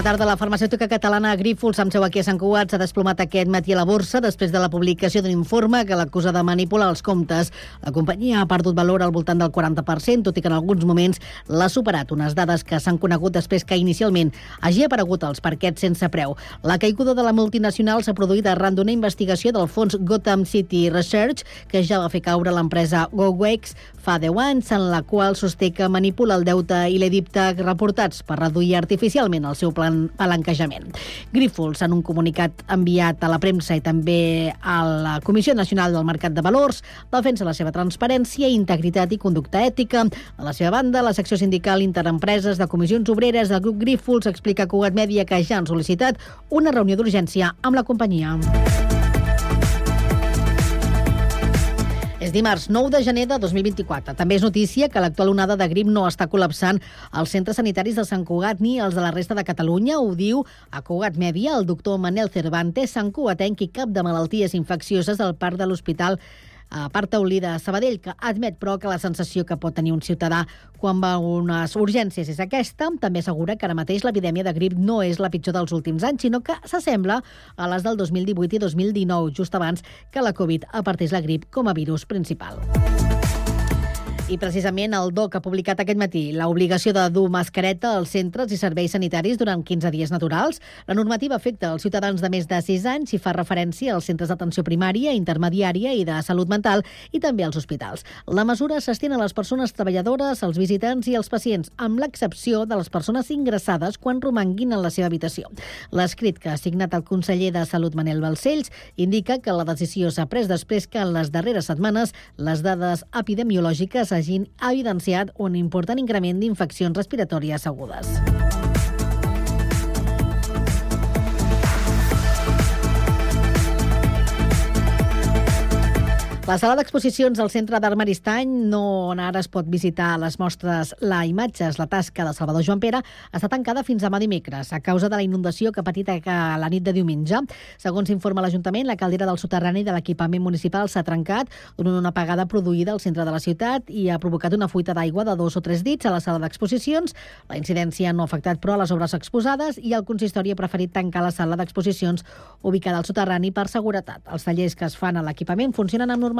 Bona tarda. La farmacèutica catalana Grífols, amb seu aquí a Sant Cugat, s'ha desplomat aquest matí a la borsa després de la publicació d'un informe que l'acusa de manipular els comptes. La companyia ha perdut valor al voltant del 40%, tot i que en alguns moments l'ha superat, unes dades que s'han conegut després que inicialment hagi aparegut els parquets sense preu. La caiguda de la multinacional s'ha produït arran d'una investigació del fons Gotham City Research, que ja va fer caure l'empresa GoWex fa 10 anys, en la qual sosté que manipula el deute i l'edipte reportats per reduir artificialment el seu plan palanquejament. Grífols, en un comunicat enviat a la premsa i també a la Comissió Nacional del Mercat de Valors, defensa la seva transparència, integritat i conducta ètica. A la seva banda, la secció sindical Interempreses de Comissions Obreres del grup Grífols explica a Cugat Mèdia que ja han sol·licitat una reunió d'urgència amb la companyia. És dimarts 9 de gener de 2024. També és notícia que l'actual onada de grip no està col·lapsant els centres sanitaris de Sant Cugat ni els de la resta de Catalunya. Ho diu a Cugat Mèdia el doctor Manel Cervantes, Sant Cugatenc i cap de malalties infeccioses del parc de l'Hospital a part Taulí de Sabadell, que admet, però, que la sensació que pot tenir un ciutadà quan va a unes urgències és aquesta. També assegura que ara mateix l'epidèmia de grip no és la pitjor dels últims anys, sinó que s'assembla a les del 2018 i 2019, just abans que la Covid apartés la grip com a virus principal. I precisament el DOC ha publicat aquest matí l'obligació de dur mascareta als centres i serveis sanitaris durant 15 dies naturals. La normativa afecta els ciutadans de més de 6 anys i fa referència als centres d'atenció primària, intermediària i de salut mental i també als hospitals. La mesura s'estén a les persones treballadores, als visitants i als pacients, amb l'excepció de les persones ingressades quan romanguin en la seva habitació. L'escrit que ha signat el conseller de Salut Manel Balcells indica que la decisió s'ha pres després que en les darreres setmanes les dades epidemiològiques hagin evidenciat un important increment d'infeccions respiratòries agudes. La sala d'exposicions del Centre d'Art Maristany, no on ara es pot visitar les mostres La Imatges, la tasca de Salvador Joan Pere, està tancada fins demà dimecres a causa de la inundació que ha patit a la nit de diumenge. Segons informa l'Ajuntament, la caldera del soterrani de l'equipament municipal s'ha trencat durant una apagada produïda al centre de la ciutat i ha provocat una fuita d'aigua de dos o tres dits a la sala d'exposicions. La incidència no ha afectat, però, a les obres exposades i el consistori ha preferit tancar la sala d'exposicions ubicada al soterrani per seguretat. Els tallers que es fan a l'equipament funcionen amb normalitat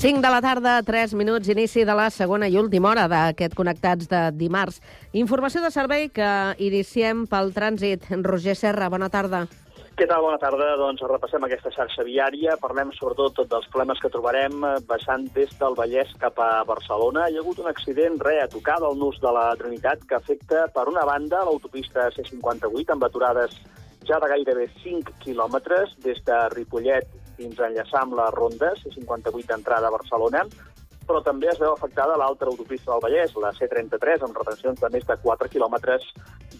Cinc de la tarda, 3 minuts, inici de la segona i última hora d'aquest Connectats de dimarts. Informació de servei que iniciem pel trànsit. Roger Serra, bona tarda. Què tal? Bona tarda. Doncs repassem aquesta xarxa viària. Parlem sobretot dels problemes que trobarem baixant des del Vallès cap a Barcelona. Hi ha hagut un accident re a tocar del nus de la Trinitat que afecta, per una banda, l'autopista C58 amb aturades ja de gairebé 5 quilòmetres des de Ripollet fins a enllaçar amb la Ronda, C58 d'entrada a Barcelona, però també es veu afectada l'altra autopista del Vallès, la C33, amb retencions de més de 4 quilòmetres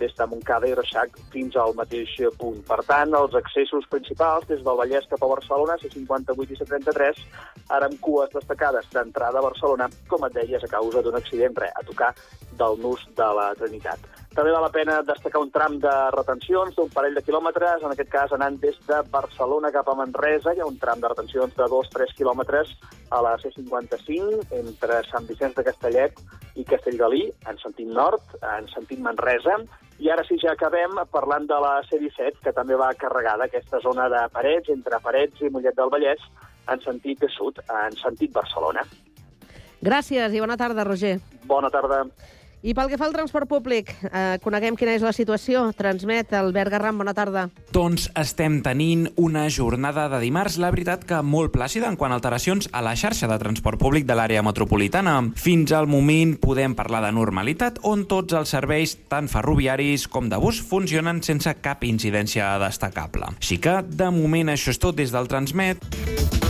des de Montcada i Reixac fins al mateix punt. Per tant, els accessos principals des del Vallès cap a Barcelona, C58 i C33, ara amb cues destacades d'entrada a Barcelona, com et deies, a causa d'un accident re, a tocar del nus de la Trinitat. També val la pena destacar un tram de retencions d'un parell de quilòmetres, en aquest cas anant des de Barcelona cap a Manresa, hi ha un tram de retencions de 2-3 quilòmetres a la C55 entre Sant Vicenç de Castellet i Castellgalí, en sentit nord, en sentit Manresa, i ara sí, ja acabem parlant de la C-17, que també va carregada aquesta zona de Parets, entre Parets i Mollet del Vallès, en sentit sud, en sentit Barcelona. Gràcies i bona tarda, Roger. Bona tarda. I pel que fa al transport públic, eh, coneguem quina és la situació. Transmet Albert Garram, bona tarda. Doncs estem tenint una jornada de dimarts, la veritat que molt plàcida en quant a alteracions a la xarxa de transport públic de l'àrea metropolitana. Fins al moment podem parlar de normalitat, on tots els serveis, tant ferroviaris com de bus, funcionen sense cap incidència destacable. Així que, de moment, això és tot des del Transmet.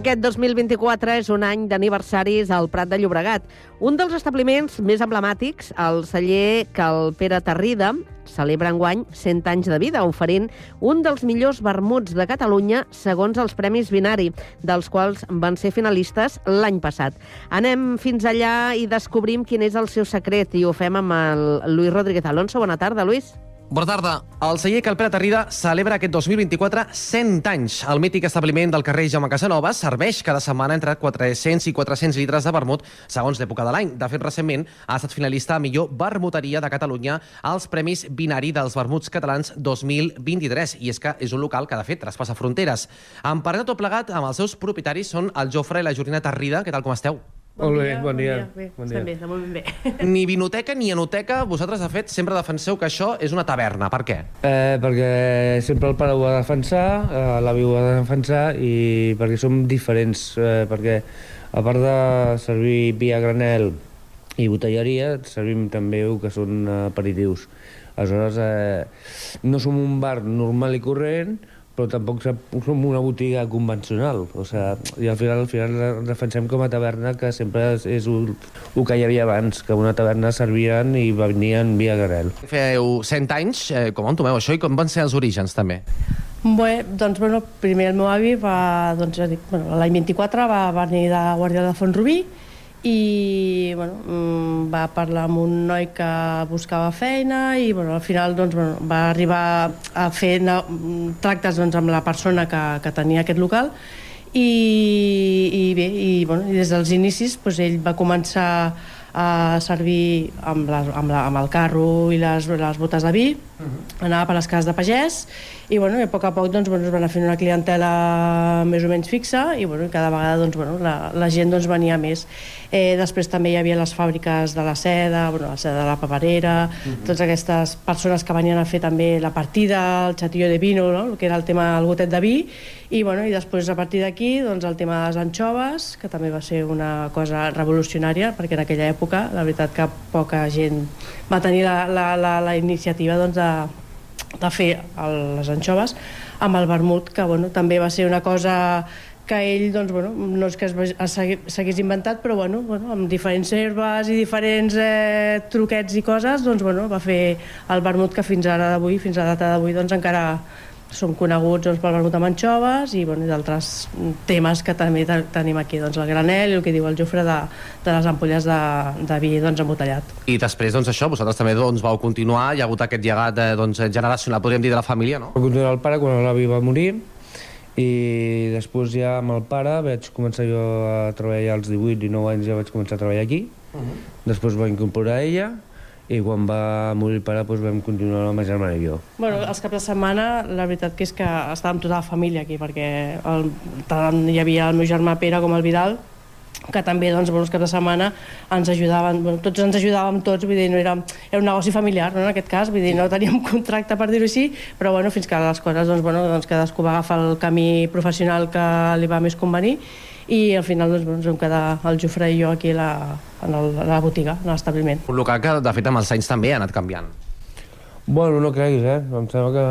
Aquest 2024 és un any d'aniversaris al Prat de Llobregat. Un dels establiments més emblemàtics, el celler Cal Pere Tarrida, celebra enguany 100 anys de vida, oferint un dels millors vermuts de Catalunya segons els Premis Binari, dels quals van ser finalistes l'any passat. Anem fins allà i descobrim quin és el seu secret i ho fem amb el Lluís Rodríguez Alonso. Bona tarda, Lluís. Bona tarda. El celler Calpera Tarrida celebra aquest 2024 100 anys. El mític establiment del carrer Jaume Casanovas serveix cada setmana entre 400 i 400 litres de vermut segons l'època de l'any. De fet, recentment ha estat finalista a millor vermuteria de Catalunya als Premis Binari dels Vermuts Catalans 2023. I és que és un local que, de fet, traspassa fronteres. En parlar tot plegat amb els seus propietaris són el Jofre i la Jorina Tarrida. Què tal, com esteu? Molt bé, bon dia. Bé, Bon estem dia. bé, molt ben bé. Ni vinoteca ni enoteca, vosaltres, de fet, sempre defenseu que això és una taverna. Per què? Eh, perquè sempre el pare ho ha de defensar, eh, l'avi ho ha de defensar i perquè som diferents, eh, perquè a part de servir vi a granel i botelleria, servim també el que són eh, aperitius. Aleshores, eh, no som un bar normal i corrent, però tampoc som- una botiga convencional. O sigui, i al final, al final defensem com a taverna que sempre és, és el, el que hi havia abans, que una taverna servien i venien vi a granel. Feu 100 anys, eh, com entomeu això i com van ser els orígens, també? Bé, doncs, bueno, primer el meu avi va, doncs, ja dic, bueno, l'any 24 va venir de Guàrdia de Font-rubí i bueno, mm, va parlar amb un noi que buscava feina i bueno, al final doncs, bueno, va arribar a fer tractes doncs, amb la persona que, que tenia aquest local. I, i bé, i, bueno, i des dels inicis doncs, ell va començar a servir amb, les, amb, la, amb el carro i les, les botes de vi, uh -huh. anava per les cases de pagès i, bueno, i a poc a poc doncs, bueno, es va anar fent una clientela més o menys fixa i, bueno, cada vegada doncs, bueno, la, la gent doncs, venia més. Eh, després també hi havia les fàbriques de la seda, bueno, la seda de la paperera, uh -huh. totes aquestes persones que venien a fer també la partida, el xatillo de vino, no? el que era el tema del gotet de vi, i, bueno, i després a partir d'aquí doncs, el tema de les anxoves, que també va ser una cosa revolucionària, perquè en aquella època la veritat que poca gent va tenir la, la, la, la iniciativa doncs, de, de fer el, les anxoves amb el vermut, que bueno, també va ser una cosa que ell, doncs, bueno, no és que s'hagués inventat, però bueno, bueno, amb diferents herbes i diferents eh, truquets i coses, doncs, bueno, va fer el vermut que fins ara d'avui, fins a la data d'avui, doncs encara som coneguts doncs, pel vermut amb anxoves i, bueno, i d'altres temes que també te- tenim aquí, doncs el granel i el que diu el Jofre de, de les ampolles de, de vi doncs, embotellat. I després, doncs això, vosaltres també doncs, vau continuar, hi ha hagut aquest llegat eh, doncs, generacional, podríem dir, de la família, no? Va continuar el pare quan l'avi va morir i després ja amb el pare vaig començar jo a treballar als 18, 19 anys ja vaig començar a treballar aquí. Uh -huh. Després va incorporar ella i quan va morir el pare doncs vam continuar la meva germana i jo. Bueno, els caps de setmana, la veritat que és que estàvem tota la família aquí, perquè el, tant hi havia el meu germà Pere com el Vidal, que també doncs, els caps de setmana ens ajudaven, bueno, tots ens ajudàvem tots, vull dir, no era, era un negoci familiar, no, en aquest cas, vull dir, no teníem contracte per dir-ho així, però bueno, fins que les coses, doncs, bueno, doncs cadascú va agafar el camí professional que li va més convenir i al final doncs, ens vam quedar el Jofre i jo aquí a la, en el, a la botiga, en l'establiment. Un local que, de fet, amb els anys també ha anat canviant. Bueno, no creguis, eh? Em sembla que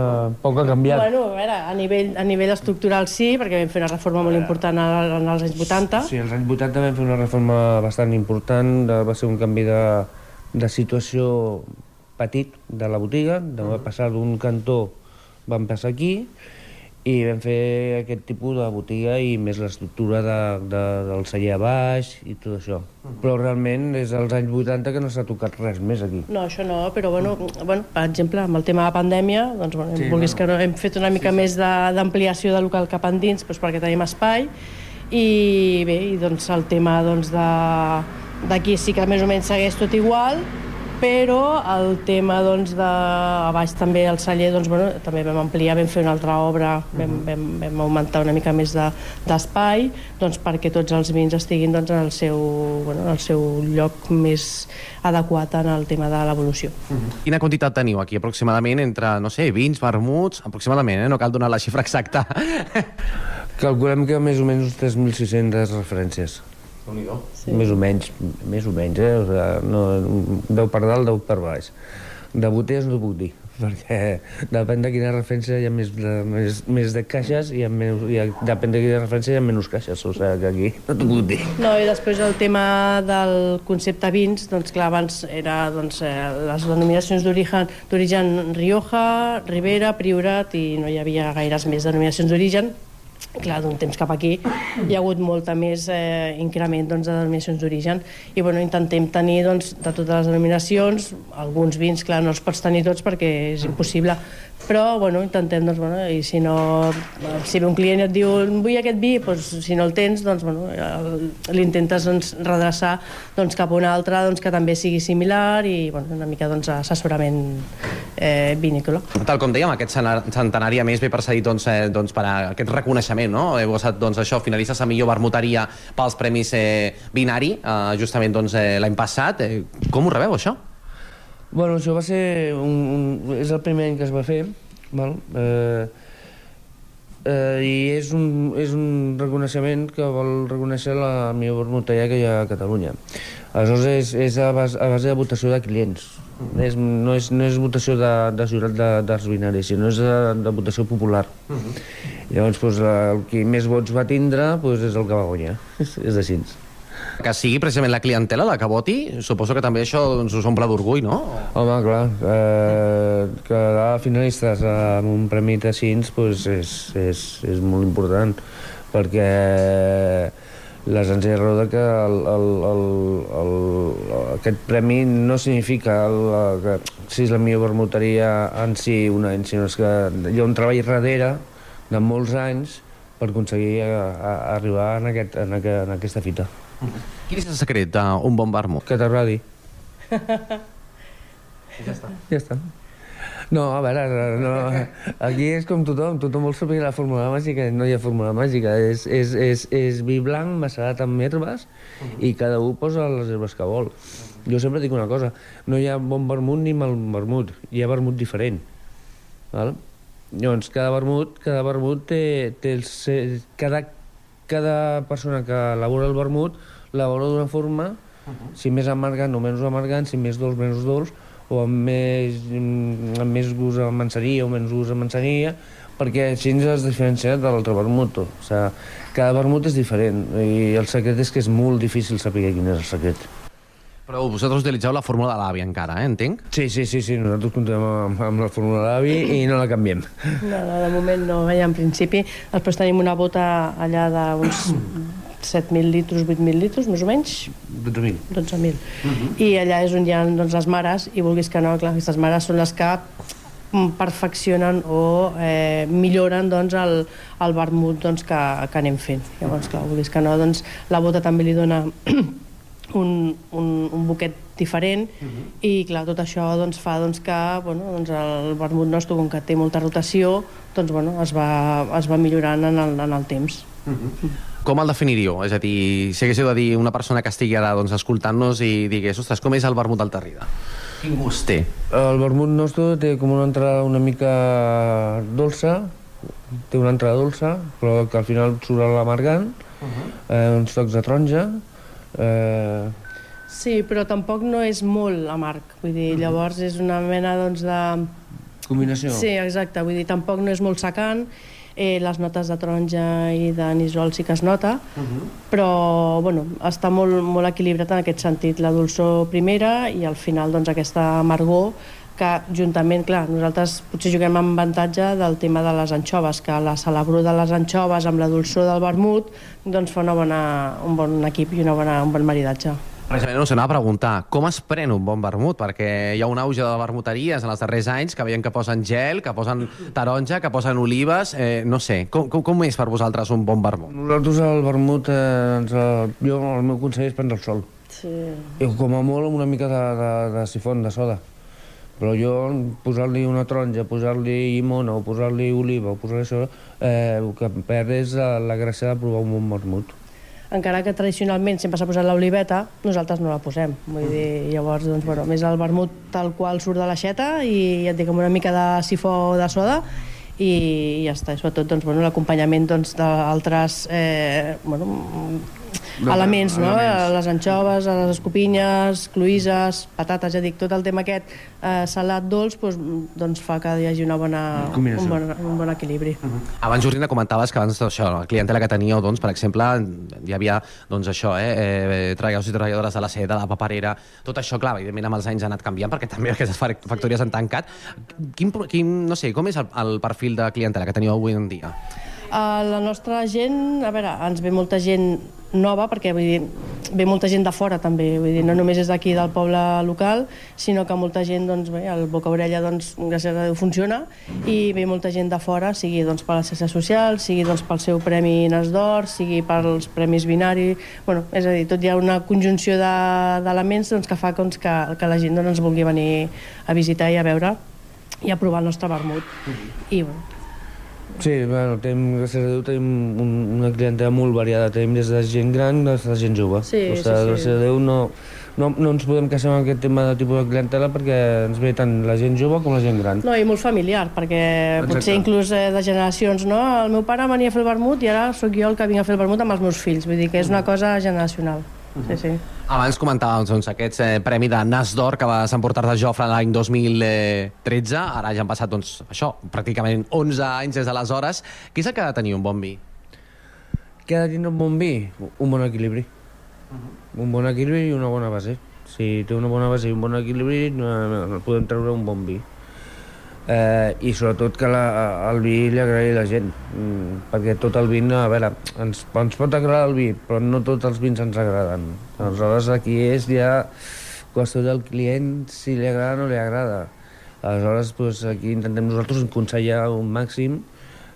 poc ha canviat. Bueno, a veure, a nivell, a nivell estructural sí, perquè vam fer una reforma molt important en, els anys 80. Sí, als anys 80 vam fer una reforma bastant important, de- va ser un canvi de, de situació petit de la botiga, de -huh. passar d'un cantó vam passar aquí, i vam fer aquest tipus de botiga i més l'estructura de, de, del celler a baix i tot això. Però realment és als anys 80 que no s'ha tocat res més aquí. No, això no, però bueno, bueno, per exemple, amb el tema de la pandèmia, doncs, bueno, Sí, sí, vulguis bueno. que no, hem fet una mica sí, més de- d'ampliació de, local cap endins doncs, perquè tenim espai i bé, i doncs el tema doncs, de d'aquí sí que més o menys segueix tot igual però el tema doncs, de a baix també el celler doncs, bueno, també vam ampliar, vam fer una altra obra vam, vam, vam augmentar una mica més de- d'espai doncs, perquè tots els vins estiguin doncs, en, el seu, bueno, en el seu lloc més adequat en el tema de l'evolució. Quina quantitat teniu aquí aproximadament entre, no sé, vins, vermuts, aproximadament, eh? no cal donar la xifra exacta. Calculem que més o menys uns 3.600 referències. Sí. Més o menys, més o menys, eh? O sigui, no, deu per dalt, deu per baix. De botelles no puc dir, perquè depèn de quina referència hi ha més de, més, més de caixes i, menys, i depèn de quina referència hi ha menys caixes, o sigui que aquí no t'ho puc dir. No, i després el tema del concepte vins, doncs clar, abans era doncs, eh, les denominacions d'origen d'origen Rioja, Ribera, Priorat i no hi havia gaires més denominacions d'origen. Clar, d'un temps cap aquí hi ha hagut molta més eh, increment doncs, de denominacions d'origen. I bueno, intentem tenir doncs, de totes les denominacions, alguns vins, clar, no els pots tenir tots perquè és impossible, però bueno, intentem, doncs, bueno, i si no, si ve un client i et diu vull aquest vi, doncs, si no el tens, doncs, bueno, l'intentes doncs, redreçar doncs, cap a un altre doncs, que també sigui similar i bueno, una mica doncs, assessorament eh, vinícola. Tal com dèiem, aquest centenari a més ve precedit doncs, eh, doncs, per a aquest reconeixement, no? Heu estat doncs, això, finalistes a millor vermuteria pels Premis eh, Binari, eh, justament doncs, eh, l'any passat. Eh, com ho rebeu, això? Bueno, això va ser un, un, és el primer any que es va fer, val? Eh, eh, i és un, és un reconeixement que vol reconèixer la millor vermuteria que hi ha a Catalunya. Aleshores, és, és a, base, a base de votació de clients. És, no, és, no és votació de, de ciutat de, dels binaris, sinó és de, de votació popular. Llavors, doncs, el qui més vots va tindre doncs, és el que va guanyar. És, és així. Que sigui precisament la clientela la que voti, suposo que també això doncs, us omple d'orgull, no? Home, clar, eh, quedar finalistes amb un premi de Cins pues, és, és, és molt important, perquè l'essència de que el, el, el, el, aquest premi no significa el, que si és la millor vermuteria en si un any, sinó que hi ha un treball darrere de molts anys per aconseguir a, a, arribar en, aquest, en, aquest, en aquesta fita. Quin és el secret d'un bon vermut? Que t'agradi. Ja està. Ja està. No, a veure, no, aquí és com tothom, tothom vol saber la fórmula màgica, no hi ha fórmula màgica, és, és, és, és vi blanc macerat amb herbes i cada un posa les herbes que vol. Jo sempre dic una cosa, no hi ha bon vermut ni mal vermut, hi ha vermut diferent. Val? Llavors, cada vermut, cada vermut té, té el, cada, cada persona que elabora el vermut l'elabora d'una forma, si més amargant o menys amargant, si més dolç, menys dolç, o amb més, mm, amb més gust a manseria o menys gust a manseria, perquè així ens es diferencia de l'altre vermut. O sigui, cada vermut és diferent i el secret és que és molt difícil saber quin és el secret. Però vosaltres utilitzeu la fórmula de l'àvia encara, eh? entenc? Sí, sí, sí, sí, nosaltres comptem amb, amb la fórmula d'avi i no la canviem. No, no, de moment no, ja en principi. Després tenim una bota allà d'uns 7.000 litres, 8.000 litres, més o menys, 12.000. 12.000. I allà és on hi ha doncs, les mares, i vulguis que no, clar, aquestes mares són les que mm, perfeccionen o eh, milloren doncs, el, el vermut doncs, que, que anem fent. Llavors, clar, vulguis que no, doncs, la bota també li dona un, un, un buquet diferent i clar, tot això doncs, fa doncs, que bueno, doncs, el vermut nostre, com que té molta rotació, doncs, bueno, es, va, es va millorant en el, en el temps. Com el definiríeu? És a dir, si haguéssiu de dir una persona que estigui ara doncs, escoltant-nos i digués, ostres, com és el vermut del Terrida? Quin gust té? El vermut nostre té com una entrada una mica dolça, té una entrada dolça, però que al final surt l'amargant, uh -huh. eh, uns tocs de taronja, eh, Sí, però tampoc no és molt amarg. Vull dir, llavors és una mena doncs, de... combinació. Sí, exacte. Vull dir, tampoc no és molt secant. Eh, les notes de taronja i de nisol sí que es nota, però bueno, està molt, molt equilibrat en aquest sentit. La dolçor primera i al final doncs, aquesta amargor que juntament, clar, nosaltres potser juguem amb avantatge del tema de les anxoves, que la celebró de les anxoves amb la dolçor del vermut doncs fa una bona, un bon equip i una bona, un bon maridatge. Precisament us anava a preguntar, com es pren un bon vermut? Perquè hi ha un auge de vermuteries en els darrers anys que veiem que posen gel, que posen taronja, que posen olives... Eh, no sé, com, com, com és per vosaltres un bon vermut? Nosaltres el vermut, eh, ens, el, jo el meu consell és prendre el sol. Sí. I com a molt amb una mica de, de, de sifon, de soda. Però jo posar-li una taronja, posar-li llimona o posar-li oliva o posar-li això, eh, el que perd és la, la gràcia de provar un bon vermut. encara que tradicionalment sempre s'ha posat l'oliveta, nosaltres no la posem. Vull dir, llavors, doncs, bueno, més el vermut tal qual surt de l'aixeta i ja et dic, amb una mica de sifó de soda i ja està. I sobretot doncs, bueno, l'acompanyament doncs, d'altres eh, bueno, No, elements, no? elements. les anxoves, les escopinyes, cloïses, patates, ja dic, tot el tema aquest eh, salat dolç doncs, doncs fa que hi hagi una bona, Combinació. un, bon, un bon equilibri. Abans, Jordina, comentaves que abans això, la clientela que teníeu, doncs, per exemple, hi havia doncs, això, eh, eh, treballadors i treballadores de la seda, de la paperera, tot això, clar, evidentment amb els anys ha anat canviant perquè també aquestes fac- factories han tancat. Quin, quin, no sé, com és el, el perfil de clientela que teniu avui en dia? Uh, la nostra gent, a veure, ens ve molta gent nova, perquè vull dir, ve molta gent de fora també, vull dir, no només és d'aquí del poble local, sinó que molta gent, doncs bé, el boca-orella, doncs, gràcies a Déu funciona, i ve molta gent de fora, sigui doncs, per la xarxa social, sigui doncs, pel seu Premi Nas d'Or, sigui pels Premis Binari, bueno, és a dir, tot hi ha una conjunció de- d'elements doncs, que fa doncs, que, que la gent doncs, ens vulgui venir a visitar i a veure i a provar el nostre vermut. I, bueno, Sí, bueno, tenim, gràcies a Déu, tenim un, una clientela molt variada. Tenim des de gent gran fins a gent jove. Sí, o sí, sigui, sí. Gràcies a Déu no, no, no ens podem queixar amb aquest tema de tipus de clientela perquè ens ve tant la gent jove com la gent gran. No, i molt familiar, perquè Exacte. potser inclús eh, de generacions, no? El meu pare venia a fer el vermut i ara sóc jo el que vinc a fer el vermut amb els meus fills. Vull dir que és una cosa generacional. Sí, sí. Abans comentàvem doncs, aquests eh, premi de Nas d'Or que va s'emportar de Jofre l'any 2013. Ara ja han passat, doncs, això, pràcticament 11 anys des d'aleshores. Què és el que ha de tenir un bon vi? Què ha de tenir un bon vi? Un bon equilibri. Un bon equilibri i una bona base. Si té una bona base i un bon equilibri, no, podem treure un bon vi. Eh, I sobretot que la, el vi li agradi a la gent, mm, perquè tot el vi, a veure, ens, ens pot agradar el vi, però no tots els vins ens agraden. Aleshores, aquí és ja qüestió del client si li agrada o no li agrada. Aleshores, doncs, aquí intentem nosaltres aconsellar un màxim,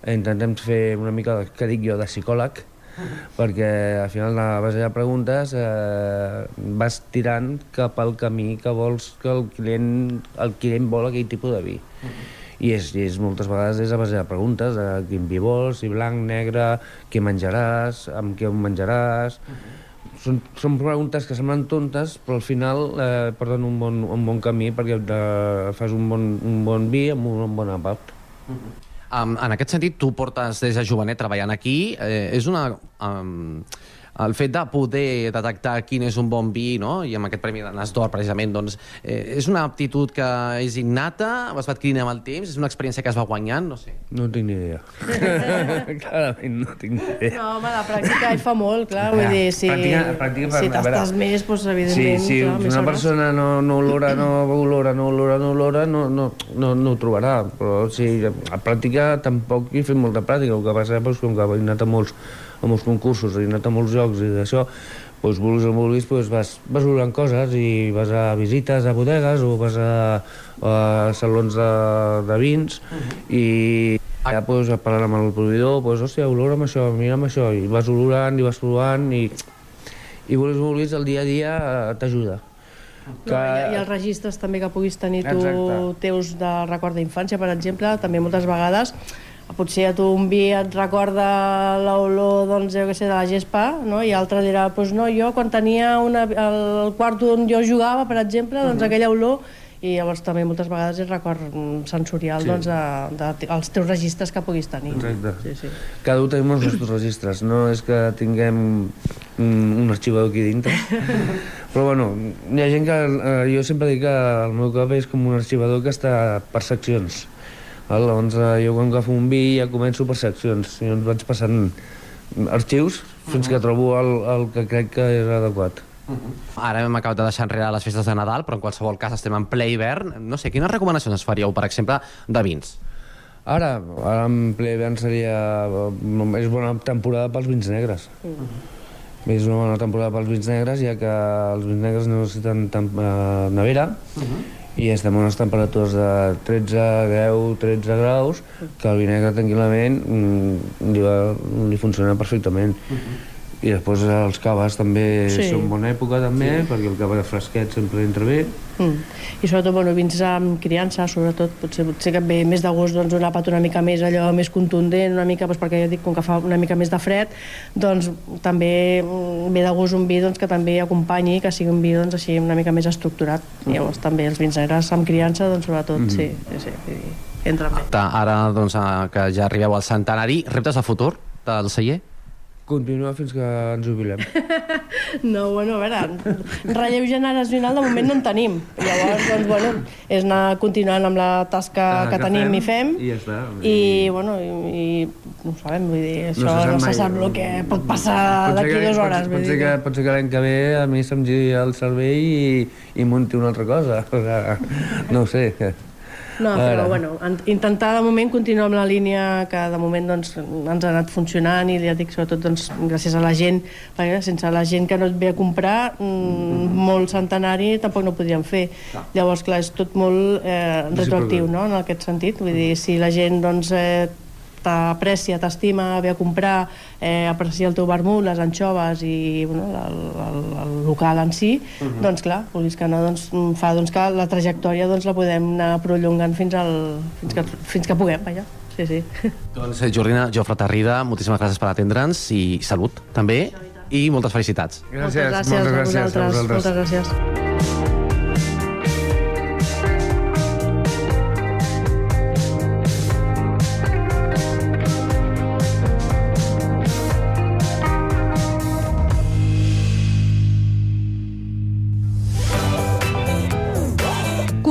intentem fer una mica, que dic jo, de psicòleg, perquè al final a base de preguntes eh, vas tirant cap al camí que vols que el client, el client vol aquell tipus de vi. I és, i és moltes vegades és a base de preguntes, de quin vi vols, si blanc, negre, què menjaràs, amb què ho menjaràs... Són, són preguntes que semblen tontes, però al final eh, porten un bon, un bon camí perquè eh, fas un bon, un bon vi amb un bon apat. En aquest sentit, tu portes des de jovenet treballant aquí. Eh, és una... Um, el fet de poder detectar quin és un bon vi, no? i amb aquest Premi de Nas d'Or, precisament, doncs, eh, és una aptitud que és innata, es va adquirint amb el temps, és una experiència que es va guanyant, no sé. No tinc ni idea. Clarament no tinc ni idea. No, home, la pràctica hi fa molt, clar. Vull dir, si, Pràctica- pràctica per- si t'estàs més, doncs, Sí, evidentment, si clar, més una persona no, no olora, no olora, no olora, no olora, no, no, no, no ho trobarà. Però si a pràctica tampoc hi fem molta pràctica. El que passa és com que he anat a molts, a molts concursos, he anat a molts jocs i d'això, doncs vulguis o no vulguis, doncs vas, vas olorant coses i vas a visites a bodegues o vas a, a salons de, de vins i allà doncs, parlant amb el proveïdor, doncs, hòstia, olora'm això, mira'm això, i vas olorant i vas provant i, i vulguis o vulguis, el dia a dia eh, t'ajuda. No, i, I els registres també que puguis tenir tu Exacte. teus de record d'infància, per exemple, també moltes vegades potser a tu un vi et recorda l'olor, doncs, jo què sé, de la gespa, no? i altre dirà, doncs no, jo quan tenia una, el quart on jo jugava, per exemple, doncs Mhm. aquella olor, i llavors també moltes vegades és record sensorial Sí. doncs, de, de, dels teus registres que puguis tenir. Exacte. Sí, sí. Cada un tenim els nostres registres, no és que tinguem un, un arxivador aquí dintre. Però bueno, hi ha gent que... Eh, jo sempre dic que el meu cap és com un arxivador que està per seccions. Val? Llavors eh, jo quan agafo un vi ja començo per seccions. Ens vaig passant arxius fins que trobo el, el que crec que és adequat. Ara hem acabat de deixar enrere les festes de Nadal, però en qualsevol cas estem en ple hivern. No sé, quines recomanacions es faríeu, per exemple, de vins? Ara, ara en ple hivern seria... És bona temporada pels vins negres. És una bona temporada pels vins negres, ja que els vins negres no necessiten tem eh, nevera, i estem a unes temperatures de 13, 10, 13 graus, que el vi negre tranquil·lament mm, li, va, li funciona perfectament. I després els caves també Sí. sí. són bona època també, sí. perquè el cava de fresquet sempre entra bé. Mm. I sobretot, bueno, vins amb criança, sobretot, potser, potser que ve més de gust doncs, un àpat una mica més allò més contundent, una mica, doncs, perquè jo dic, com que fa una mica més de fred, doncs també mm, ve de gust un vi doncs, que també acompanyi, que sigui un vi doncs, així una mica més estructurat. I llavors també els vins negres amb criança, doncs sobretot, Mhm. sí, sí, sí, dir, entren bé. Ta- Ara, doncs, que ja arribeu al centenari, reptes de futur del celler? Continua fins que ens jubilem. No, bueno, a veure, relleu generacional de moment no en tenim. Llavors, doncs, bueno, és anar continuant amb la tasca Ah, que, que tenim fem, i fem. i ja està. I, bueno, i, i no ho sabem, vull dir, això se sap no se mai. sap el que pot passar Pot d'aquí dues pot- hores. Pot, vull ser que, pot ser que l'any que ve a mi se'm giri el cervell i, i munti una altra cosa. No ho sé. No, però bueno, en- intentar de moment continuar amb la línia que de moment doncs, ens ha anat funcionant i ja dic sobretot doncs, gràcies a la gent, perquè sense la gent que no et ve a comprar, mm, molt centenari tampoc no ho podríem fer. Llavors, clar, és tot molt eh, retroactiu no? en aquest sentit. Vull dir, si la gent doncs, eh, t'aprecia, t'estima, ve a comprar, eh, aprecia el teu vermut, les anxoves i bueno, el, el, el local en si, Mhm. doncs clar, vulguis que no, doncs, mm, fa doncs, que la trajectòria doncs, la podem anar prolongant fins, al, fins, que, fins que puguem, vaja. Sí, sí. Doncs, eh, Jordina, Jofre Tarrida, moltíssimes gràcies per atendre'ns i salut, també, i moltes felicitats. moltes gràcies, a vosaltres. Moltes gràcies.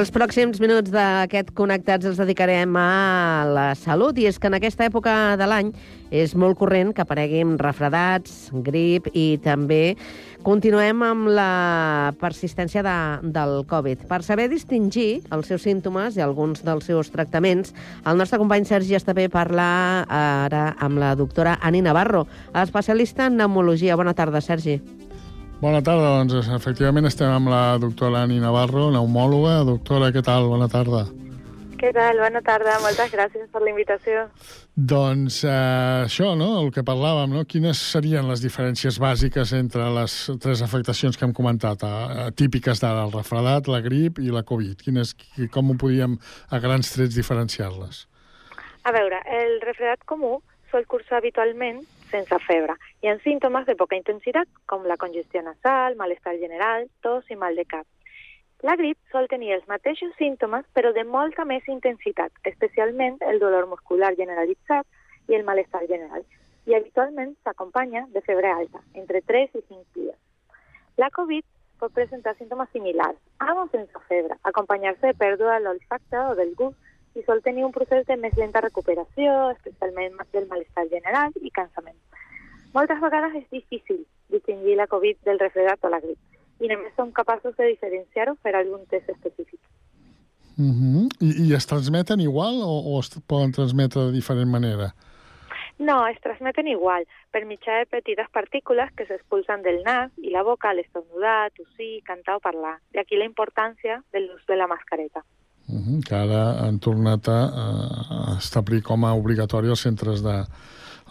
Els pròxims minuts d'aquest Connectats els dedicarem a la salut i és que en aquesta època de l'any és molt corrent que apareguin refredats, grip i també continuem amb la persistència de, del Covid. Per saber distingir els seus símptomes i alguns dels seus tractaments, el nostre company Sergi Estapé parla ara amb la doctora Ani Navarro, especialista en pneumologia. Bona tarda, Sergi. Bona tarda, doncs efectivament estem amb la doctora Ani Navarro, pneumòloga. Doctora, què tal? Bona tarda. Què tal? Bona tarda. Moltes gràcies per la invitació. Doncs eh, això, no?, el que parlàvem, no? Quines serien les diferències bàsiques entre les tres afectacions que hem comentat, eh, típiques d'ara, el refredat, la grip i la Covid? Quines, qui- com ho podíem a grans trets diferenciar-les? A veure, el refredat comú sol cursar habitualment sense febre. Hi ha símptomes de poca intensitat, com la congestió nasal, malestar general, tos i mal de cap. La grip sol tenir els mateixos símptomes, però de molta més intensitat, especialment el dolor muscular generalitzat i el malestar general. I habitualment s'acompanya de febre alta, entre 3 i 5 dies. La Covid pot presentar símptomes similars, amb o sense febre, acompanyar-se de pèrdua de l'olfacte o del gust i sol tenir un procés de més lenta recuperació, especialment del malestar general i cansament. Moltes vegades és difícil distingir la Covid del refredat o la grip i només som capaços de diferenciar-ho per algun test específic. Uh -huh. I, I es transmeten igual o, o es poden transmetre de diferent manera? No, es transmeten igual, per mitjà de petites partícules que s'expulsen del nas i la boca al estornudar, tossir, cantar o parlar. D'aquí la importància de l'ús de la mascareta. Uh -huh. Que ara han tornat a, a establir com a obligatori els centres de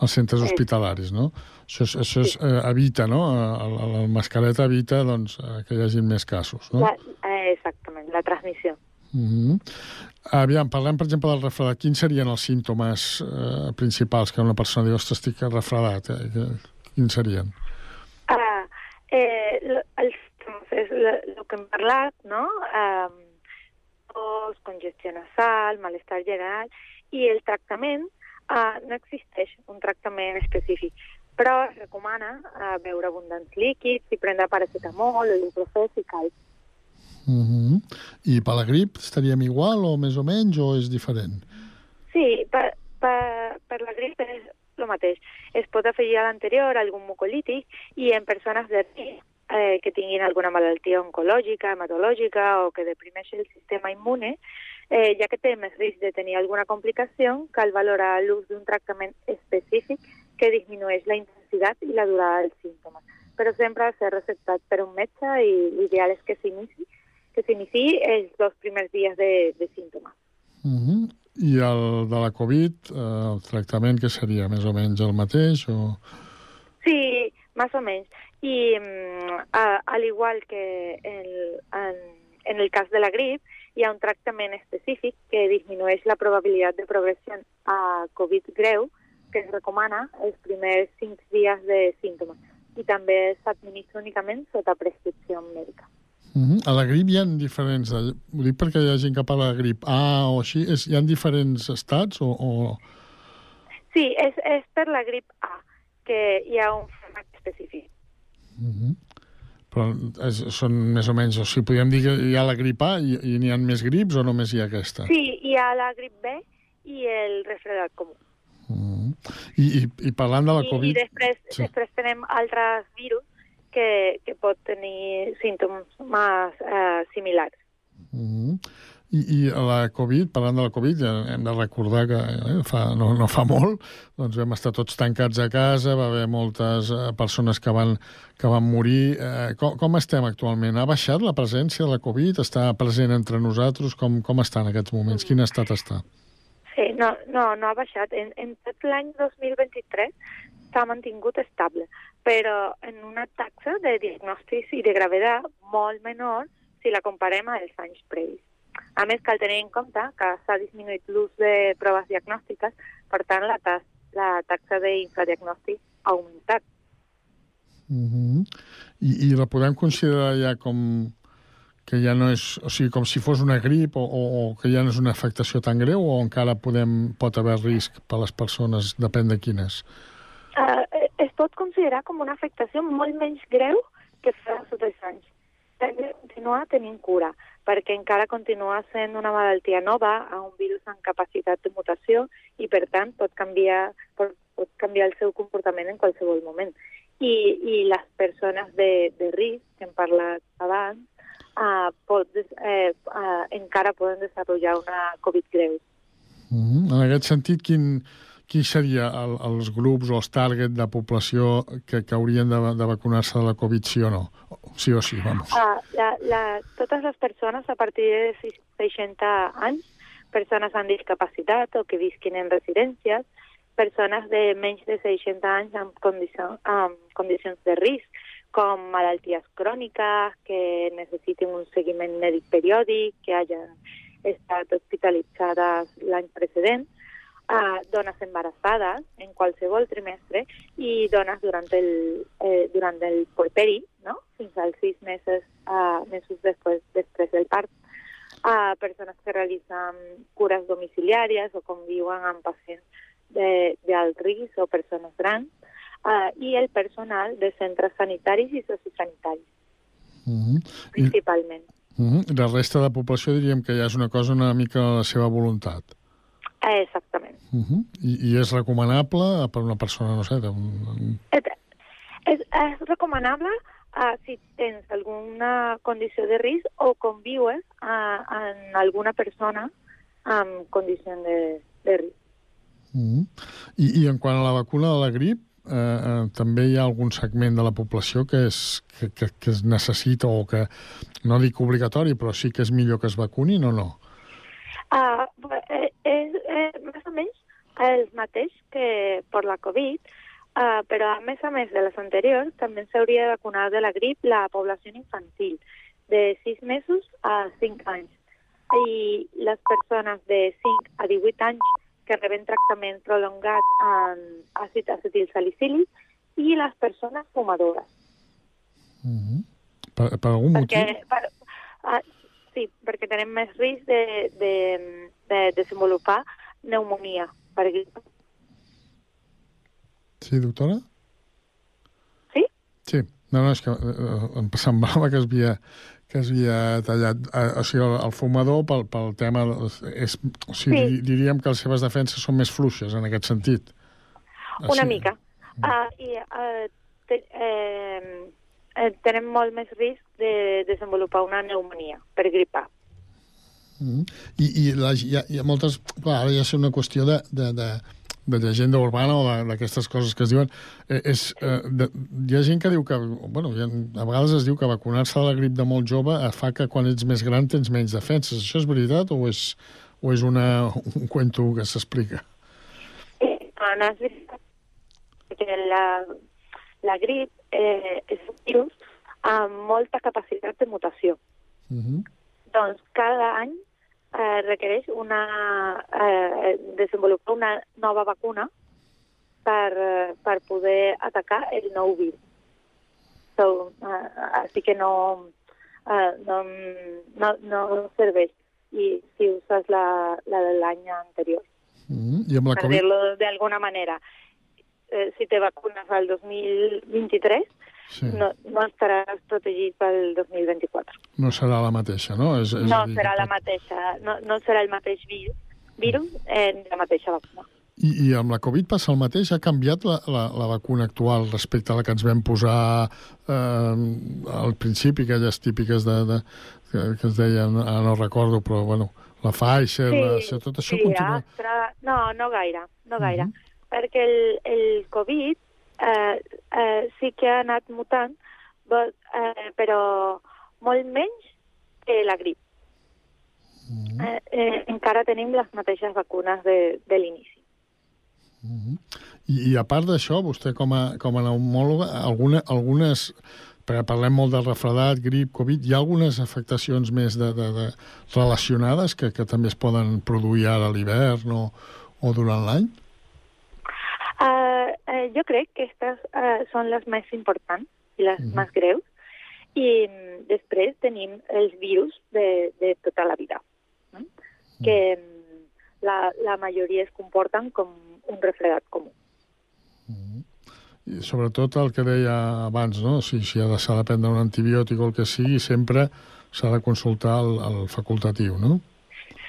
els centres hospitalaris, no? Això, és, això és, eh, evita, no? Eh, La, la mascareta evita doncs, eh, que hi hagin més casos, no? La, eh, exactament, la transmissió. Uh -huh. Aviam, parlem, per exemple, del refredat. Quins serien els símptomes eh, principals que una persona diu, ostres, estic refredat? Eh? Quins serien? Ah, eh, els símptomes és el que hem parlat, no? Um, tos, congestió nasal, malestar general, i el tractament, uh, no existeix un tractament específic, però es recomana uh, beure abundants líquids i prendre paracetamol o ibuprofès i cal. Uh -huh. I per la grip estaríem igual o més o menys o és diferent? Sí, per, per, per la grip és el mateix. Es pot afegir a l'anterior algun mucolític i en persones de risc eh, que tinguin alguna malaltia oncològica, hematològica o que deprimeixi el sistema immune, eh, ja que té més risc de tenir alguna complicació, cal valorar l'ús d'un tractament específic que disminueix la intensitat i la durada dels símptomes. Però sempre ha de ser receptat per un metge i l'ideal és que s'inici que s'inici els dos primers dies de, de símptomes. Uh -huh. I el de la Covid, eh, el tractament que seria més o menys el mateix? O... Sí, más o menos. Y mm, a- al igual que el, en, en el cas de la grip, hi ha un tractament específic que disminueix la probabilitat de progressió a Covid greu, que es recomana els primers 5 dies de símptomes i també s'administra únicament sota prescripció mèdica. Uh -huh. A la grip hi ha diferents... Ho dic perquè hi ha gent que parla de grip A o així. És, hi ha diferents estats o... o... Sí, és, és per la grip A, que hi ha un fàrmac específic. Uh -huh. Però és, són més o menys... O sigui, podríem dir que hi ha la grip A i, i n'hi ha més grips o només hi ha aquesta? Sí, hi ha la grip B i el refredat comú. I, i, I parlant de la I, Covid... I després, Sí. després tenem altres virus que, que pot tenir símptomes més eh, similars. Uh -huh. I, I la Covid, parlant de la Covid, hem de recordar que eh, fa, no, no fa molt doncs vam estar tots tancats a casa, va haver moltes eh, persones que van, que van morir. Eh, com, com estem actualment? Ha baixat la presència de la Covid? Està present entre nosaltres? Com, com està en aquests moments? Quin estat està? Sí, no, no, no ha baixat. En, en tot l'any 2023 s'ha mantingut estable, però en una taxa de diagnòstics i de gravetat molt menor si la comparem als anys previs. A més, cal tenir en compte que s'ha disminuït l'ús de proves diagnòstiques, per tant, la, tas la taxa d'infradiagnòstic ha augmentat. Uh -huh. I, I la podem considerar ja com que ja no és, o sigui, com si fos una grip o, o, o que ja no és una afectació tan greu o encara podem, pot haver risc per a les persones, depèn de quines. Uh, es pot considerar com una afectació molt menys greu que fa els altres anys. Hem de continuar tenint cura, perquè encara continua sent una malaltia nova, a un virus amb capacitat de mutació, i per tant pot canviar, pot, pot canviar el seu comportament en qualsevol moment. I, i les persones de, de risc, que hem parlat abans, uh, pot, eh, uh, encara poden desenvolupar una Covid greu. Uh -huh. En aquest sentit, quin, quin seria el, els grups o els target de població que, que haurien de, de vacunar-se de la Covid, sí o no? Sí o sí, vamos. Ah, la, la, totes les persones a partir de sis- 60 anys, persones amb discapacitat o que visquin en residències, persones de menys de 60 anys amb, condició, amb condicions de risc, com malalties cròniques, que necessitin un seguiment mèdic periòdic, que hagin estat hospitalitzades l'any precedent, a dones embarassades en qualsevol trimestre i dones durant el, eh, durant el puerperi, no? fins als sis mesos, uh, mesos després, després del part, a persones que realitzen cures domiciliàries o conviuen amb pacients de- d'alt risc o persones grans, uh, i el personal de centres sanitaris i sociosanitaris, Uh -huh. I, principalment. uh -huh. La resta de població diríem que ja és una cosa una mica a la seva voluntat. Eh, exactament. Uh -huh. I, I és recomanable per una persona, no sé, d'un... És, és, és recomanable uh, si tens alguna condició de risc o conviues uh, amb alguna persona amb condició de, de risc. Uh -huh. I, I en quant a la vacuna de la grip, eh, eh, també hi ha algun segment de la població que, és, que, que, que es necessita o que, no dic obligatori, però sí que és millor que es vacunin o no? Uh, o menys el mateix que per la Covid, uh, però a més a més de les anteriors també s'hauria de vacunar de la grip la població infantil de 6 mesos a 5 anys. i les persones de 5 a 18 anys que reben tractament prolongat amb àcid acetilsalicílic i les persones fumadores. Per, per algun Perquè, motiu? per, ah, sí, perquè tenem més risc de, de, de desenvolupar pneumonia per grip. Sí, doctora? Sí? Sí. No, no, és que eh, em semblava que es havia, que es havia tallat. Eh, o sigui, el, el fumador, pel, pel tema... És, o sigui, Sí. diríem que les seves defenses són més fluixes, en aquest sentit. Una mica. Uh, I uh, te, eh, eh, molt més risc de desenvolupar una pneumonia per gripar. Mm -hmm. I, i la, hi, ha, hi ha moltes... Clar, ara ja és una qüestió de, de, de, de llegenda urbana o d'aquestes coses que es diuen. Eh, és, eh, de, hi ha gent que diu que... Bueno, ha, a vegades es diu que vacunar-se de la grip de molt jove eh, fa que quan ets més gran tens menys defenses. Això és veritat o és, o és una, un cuento que s'explica? No, no és veritat. Perquè la, la grip eh, és un virus amb molta capacitat de mutació. Mm -hmm. Doncs cada any eh, requereix una, eh, desenvolupar una nova vacuna per, eh, per poder atacar el nou virus. So, eh, així que no, eh, no, no, no serveix i si uses la, la de l'any anterior, Mm. I amb la per Covid... dir-lo d'alguna manera. Eh, si te vacunes al 2023, Sí. no, no estaràs protegit pel 2024. No serà la mateixa, no? És, és No dir, serà que la mateixa, no, no serà el mateix virus, virus eh, ni la mateixa vacuna. I, I amb la Covid passa el mateix? Ha canviat la, la, la vacuna actual respecte a la que ens vam posar eh, al principi, aquelles típiques de, de, que, que es deien, ara no recordo, però bueno, la Pfizer, la, això, tot això sí, continua... Astra... No, no gaire, no gaire. Perquè el, el Covid eh, eh, sí que ha anat mutant, bo- eh, però molt menys que la grip. Eh, eh, encara tenim les mateixes vacunes de, de l'inici. I, I a part d'això, vostè com a, com a pneumòloga, alguna, algunes, perquè parlem molt del refredat, grip, Covid, hi ha algunes afectacions més de, de, de relacionades que, que també es poden produir ara a l'hivern o, o durant l'any? Jo crec que aquestes uh, són les més importants i les Mhm. més greus. I mm, després tenim els virus de, de tota la vida, no? que mm, la, la majoria es comporten com un refredat comú. I sobretot el que deia abans, no? si, si ha de- s'ha de prendre un antibiòtic o el que sigui, sempre s'ha de consultar el, el facultatiu, no?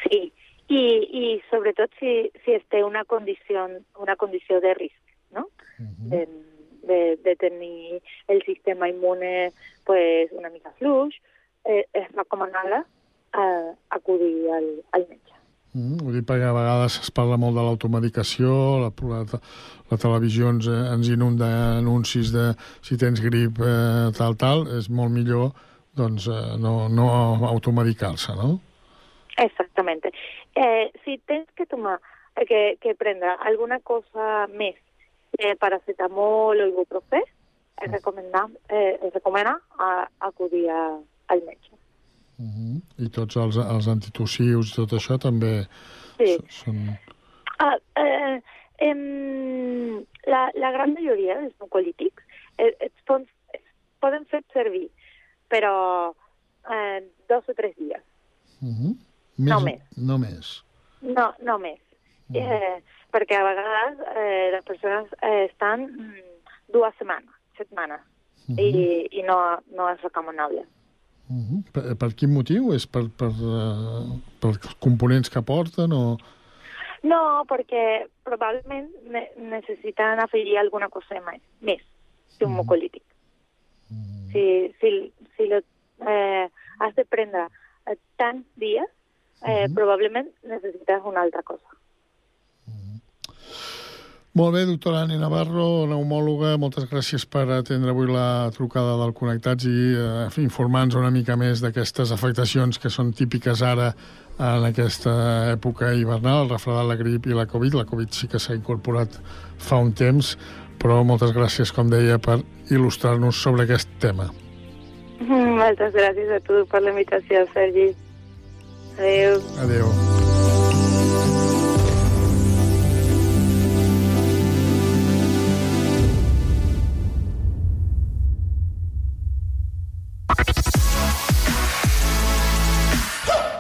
Sí, i, i sobretot si, si es té una condició, una condició de risc, no? de, de, de tenir el sistema immune pues, una mica fluix, eh, és recomanable eh, acudir al, al metge. Mm, ho dic perquè a vegades es parla molt de l'automedicació, la, la, la televisió ens, ens inunda anuncis de si tens grip, eh, tal, tal, és molt millor doncs, eh, no, no automedicar-se, no? Exactamente. Eh, si tens que tomar, eh, que, que prendre alguna cosa més que paracetamol o ibuprofè, es recomana, eh, es recomana a, acudir a, al metge. I tots els, els antitussius i tot això també Sí. són... Ah, eh, em, la, la gran majoria dels mucolítics eh, es, pon, es poden fer servir, però eh, dos o tres dies, Uh -huh. No més. No més. no, no més. Eh, perquè a vegades eh, les persones eh, estan mm, dues setmanes, setmanes, i, i no, no és recomanable. Uh -huh. per, per quin motiu? És per, per, uh, per els components que porten o... No, perquè probablement ne necessiten afegir alguna cosa més, més que un mucolític. Si, si, si lo, eh, has de prendre eh, tants dies, eh, probablement necessites una altra cosa. Molt bé, doctora Ani Navarro, pneumòloga, moltes gràcies per atendre avui la trucada del Connectats i eh, informar-nos una mica més d'aquestes afectacions que són típiques ara en aquesta època hivernal, el refredat, la grip i la Covid. La Covid sí que s'ha incorporat fa un temps, però moltes gràcies, com deia, per il·lustrar-nos sobre aquest tema. Moltes gràcies a tu per la invitació, Sergi. Adéu. Adéu.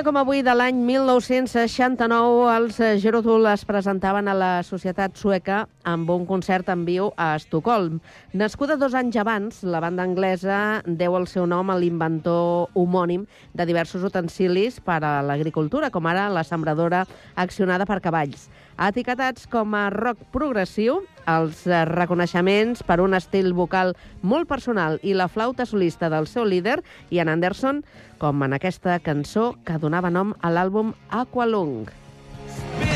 Dia com avui de l'any 1969, els eh, Gerotul es presentaven a la societat sueca amb un concert en viu a Estocolm. Nascuda dos anys abans, la banda anglesa deu el seu nom a l'inventor homònim de diversos utensilis per a l'agricultura, com ara la sembradora accionada per cavalls. Etiquetats com a rock progressiu, els eh, reconeixements per un estil vocal molt personal i la flauta solista del seu líder, Ian Anderson, com en aquesta cançó que donava nom a l'àlbum Aqualung. Spitting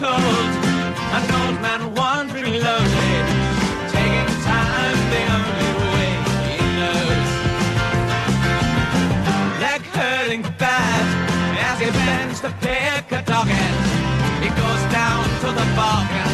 cold, an old man wandering lonely, taking time the only way he knows. Leg hurting bad as he bends to pick a dog end. He goes down to the bog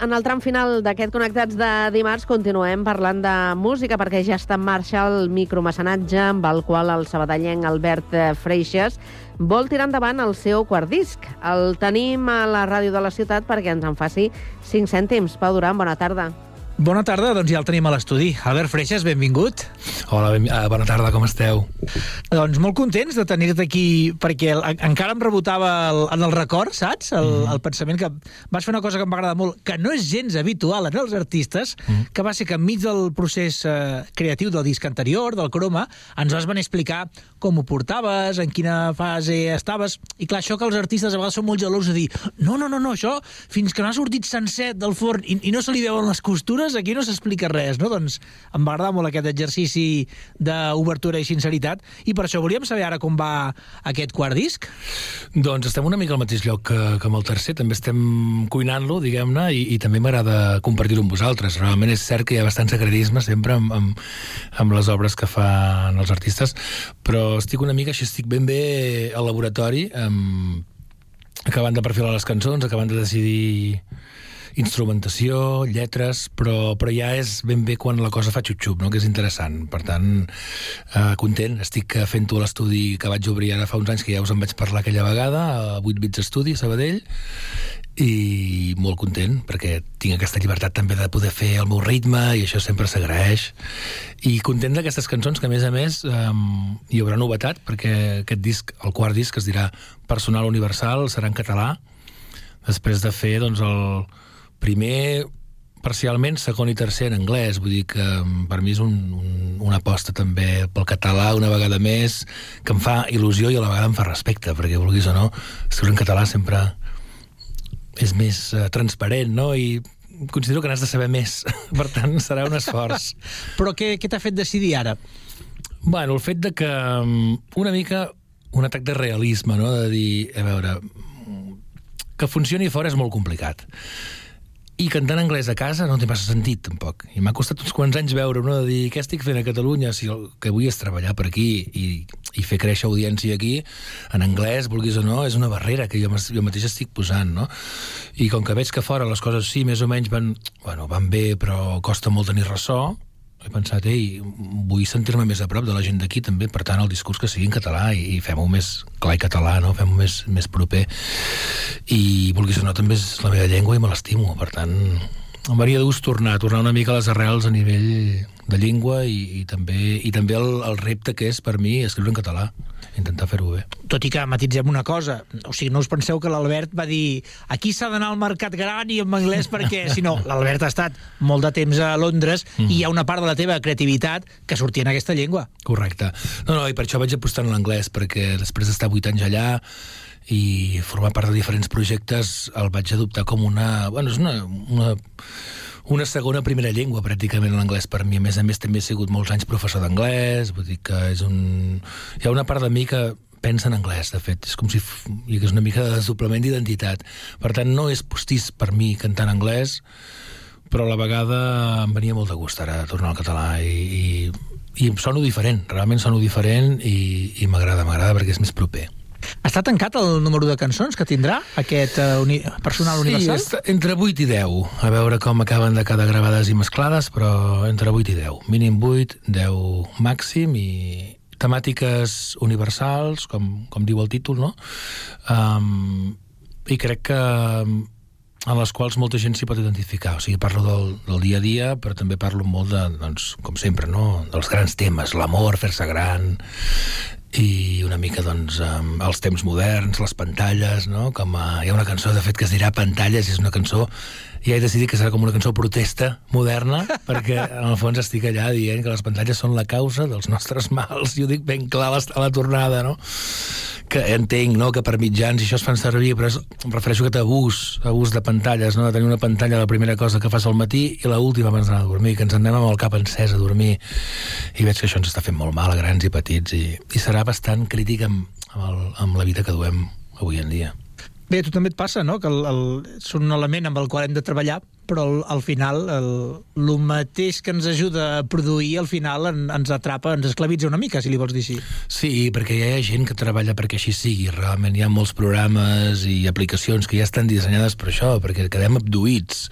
en el, tram final d'aquest Connectats de dimarts continuem parlant de música perquè ja està en marxa el micromecenatge amb el qual el sabadellenc Albert eh, Freixas vol tirar endavant el seu quart disc. El tenim a la ràdio de la ciutat perquè ens en faci 5 cèntims. Pau Duran, bona tarda. Bona tarda, doncs ja el tenim a l'estudi. Albert Freixas, benvingut. Hola, ben, uh, bona tarda, com esteu? Doncs molt contents de tenir-te aquí, perquè el, encara em rebotava el, en el record, saps? El, mm. el pensament que vas fer una cosa que em va agradar molt, que no és gens habitual en els artistes, mm. que va ser que enmig del procés eh, creatiu del disc anterior, del croma, ens vas venir a explicar com ho portaves, en quina fase estaves, i clar, això que els artistes a vegades són molt gelosos de dir no, no, no, no, això, fins que no ha sortit sencer del forn i, i no se li veuen les costures, aquí no s'explica res, no? Doncs em va agradar molt aquest exercici d'obertura i sinceritat, i per això volíem saber ara com va aquest quart disc. Doncs estem una mica al mateix lloc que, que amb el tercer, també estem cuinant-lo, diguem-ne, i, i també m'agrada compartir-ho amb vosaltres. Realment és cert que hi ha bastant secretisme sempre amb, amb, amb les obres que fan els artistes, però estic una mica així, estic ben bé al laboratori, amb, acabant de perfilar les cançons, acabant de decidir instrumentació, lletres, però, però ja és ben bé quan la cosa fa xup-xup, no? que és interessant. Per tant, eh, content. Estic fent-ho a l'estudi que vaig obrir ara fa uns anys, que ja us en vaig parlar aquella vegada, a 8 bits estudi, a Sabadell, i molt content perquè tinc aquesta llibertat també de poder fer el meu ritme i això sempre s'agraeix i content d'aquestes cançons que a més a més um, hi haurà novetat perquè aquest disc, el quart disc es dirà Personal Universal, serà en català després de fer doncs, el primer parcialment segon i tercer en anglès, vull dir que mm, per mi és un, un, una aposta també pel català una vegada més, que em fa il·lusió i a la vegada em fa respecte, perquè vulguis o no, escriure en català sempre és més uh, transparent, no? I considero que n'has de saber més, per tant serà un esforç. Però què, què t'ha fet decidir ara? Bueno, el fet de que um, una mica un atac de realisme, no? De dir, a veure, que funcioni fora és molt complicat. I cantant anglès a casa no té massa sentit, tampoc. I m'ha costat uns quants anys veure, no?, de dir què estic fent a Catalunya si el que vull és treballar per aquí i, i fer créixer audiència aquí, en anglès, vulguis o no, és una barrera que jo, jo mateix estic posant, no? I com que veig que fora les coses sí, més o menys van, bueno, van bé, però costa molt tenir ressò, he pensat, ei, vull sentir-me més a prop de la gent d'aquí també, per tant, el discurs que sigui en català i, i fem-ho més clar i català, no? fem-ho més, més proper. I, vulguis o no, també és la meva llengua i me l'estimo, per tant, em venia de gust tornar, tornar una mica a les arrels a nivell de llengua i, i també, i també el, el repte que és per mi escriure en català, intentar fer-ho bé. Tot i que matitzem una cosa, o sigui, no us penseu que l'Albert va dir aquí s'ha d'anar al mercat gran i en anglès perquè, si no, l'Albert ha estat molt de temps a Londres mm. i hi ha una part de la teva creativitat que sortia en aquesta llengua. Correcte. No, no, i per això vaig apostar en l'anglès, perquè després d'estar vuit anys allà i formar part de diferents projectes el vaig adoptar com una... Bueno, és una, una, una segona primera llengua, pràcticament, l'anglès per mi. A més a més, també he sigut molts anys professor d'anglès, vull dir que és un... Hi ha una part de mi que pensa en anglès, de fet. És com si hi hagués una mica de desdoblament d'identitat. Per tant, no és postís per mi cantar en anglès, però a la vegada em venia molt de gust ara tornar al català i, i, i em sono diferent, realment sono diferent i, i m'agrada, m'agrada perquè és més proper. Està tancat el número de cançons que tindrà aquest uh, uni personal universal? Sí, entre 8 i 10. A veure com acaben de quedar gravades i mesclades, però entre 8 i 10. Mínim 8, 10 màxim i temàtiques universals, com, com diu el títol, no? Um, I crec que en les quals molta gent s'hi pot identificar. O sigui, parlo del, del dia a dia, però també parlo molt de, doncs, com sempre, no? dels grans temes, l'amor, fer-se gran, i una mica doncs, um, els temps moderns, les pantalles, no? Com a, hi ha una cançó, de fet, que es dirà Pantalles, és una cançó i he decidit que serà com una cançó protesta moderna, perquè en el fons estic allà dient que les pantalles són la causa dels nostres mals, i ho dic ben clar a la, la tornada, no? que entenc no, que per mitjans això es fan servir, però és, em refereixo a aquest abús, abús de pantalles, no? de tenir una pantalla la primera cosa que fas al matí i l'última abans d'anar a dormir, que ens en anem amb el cap encès a dormir i veig que això ens està fent molt mal a grans i petits i, i serà bastant crític amb, amb, el, amb la vida que duem avui en dia. Bé, a tu també et passa, no?, que el, el, són un element amb el qual hem de treballar, però el, al final el, el mateix que ens ajuda a produir, al final en, ens atrapa, ens esclavitza una mica, si li vols dir així. Sí, perquè hi ha gent que treballa perquè així sigui. Realment hi ha molts programes i aplicacions que ja estan dissenyades per això, perquè quedem abduïts